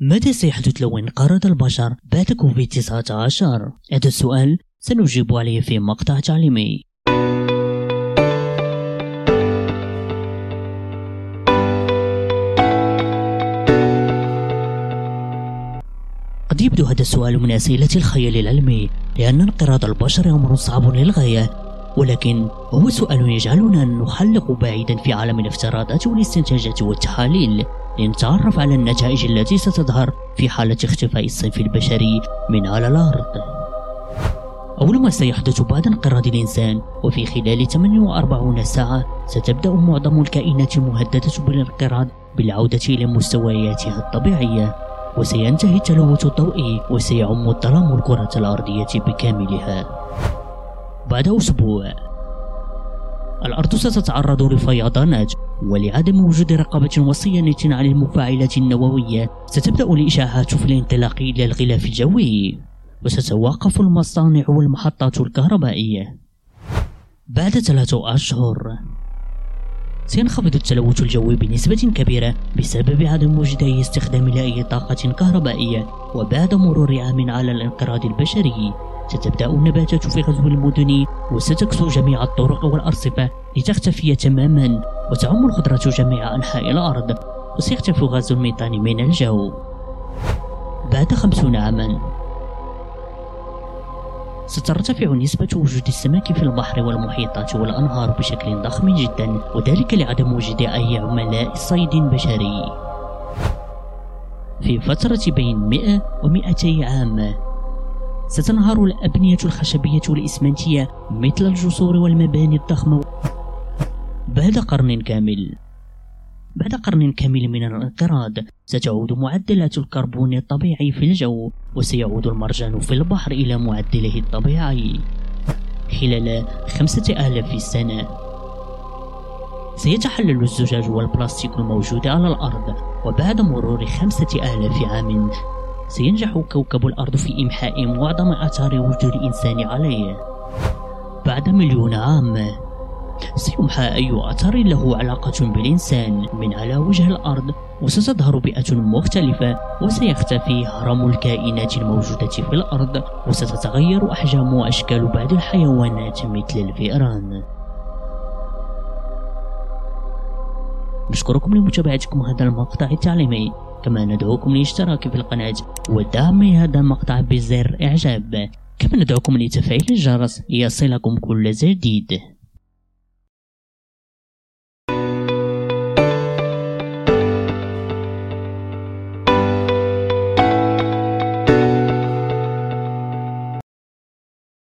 متى سيحدث لو انقرض البشر بعد كوفيد 19 هذا السؤال سنجيب عليه في مقطع تعليمي. قد يبدو هذا السؤال من أسئلة الخيال العلمي لأن انقراض البشر أمر صعب للغاية ولكن هو سؤال يجعلنا نحلق بعيدا في عالم الافتراضات والاستنتاجات والتحاليل. لنتعرف على النتائج التي ستظهر في حالة اختفاء الصنف البشري من على الأرض. أول ما سيحدث بعد انقراض الإنسان وفي خلال 48 ساعة ستبدأ معظم الكائنات المهددة بالانقراض بالعودة إلى مستوياتها الطبيعية وسينتهي التلوث الضوئي وسيعم الظلام الكرة الأرضية بكاملها. بعد أسبوع الأرض ستتعرض لفيضانات ولعدم وجود رقابة وصيانة على المفاعلات النووية ستبدأ الإشاعات في الانطلاق إلى الغلاف الجوي. وستتوقف المصانع والمحطات الكهربائية. بعد ثلاثة أشهر سينخفض التلوث الجوي بنسبة كبيرة بسبب عدم وجود أي استخدام لأي طاقة كهربائية وبعد مرور عام على الانقراض البشري. ستبدأ النباتات في غزو المدن وستكسو جميع الطرق والأرصفة لتختفي تماما وتعم الخضرة جميع أنحاء الأرض. وسيختفي غاز الميثان من الجو. بعد خمسون عاما. سترتفع نسبة وجود السمك في البحر والمحيطات والأنهار بشكل ضخم جدا وذلك لعدم وجود أي عملاء صيد بشري. في فترة بين 100 و 200 عام. ستنهار الأبنية الخشبية والإسمنتية مثل الجسور والمباني الضخمة. بعد قرن كامل بعد قرن كامل من الانقراض ستعود معدلات الكربون الطبيعي في الجو وسيعود المرجان في البحر إلى معدله الطبيعي خلال خمسة آلاف سنة. سيتحلل الزجاج والبلاستيك الموجود على الأرض وبعد مرور خمسة آلاف عام سينجح كوكب الأرض في إمحاء معظم آثار وجود الإنسان عليه. بعد مليون عام سيمحى أي أثر له علاقة بالإنسان. من على وجه الأرض وستظهر بيئة مختلفة وسيختفي هرم الكائنات الموجودة في الأرض وستتغير أحجام وأشكال بعض الحيوانات مثل الفئران. نشكركم لمتابعتكم هذا المقطع التعليمي. كما ندعوكم للاشتراك في القناة ودعم هذا المقطع بزر إعجاب. كما ندعوكم لتفعيل الجرس ليصلكم كل جديد.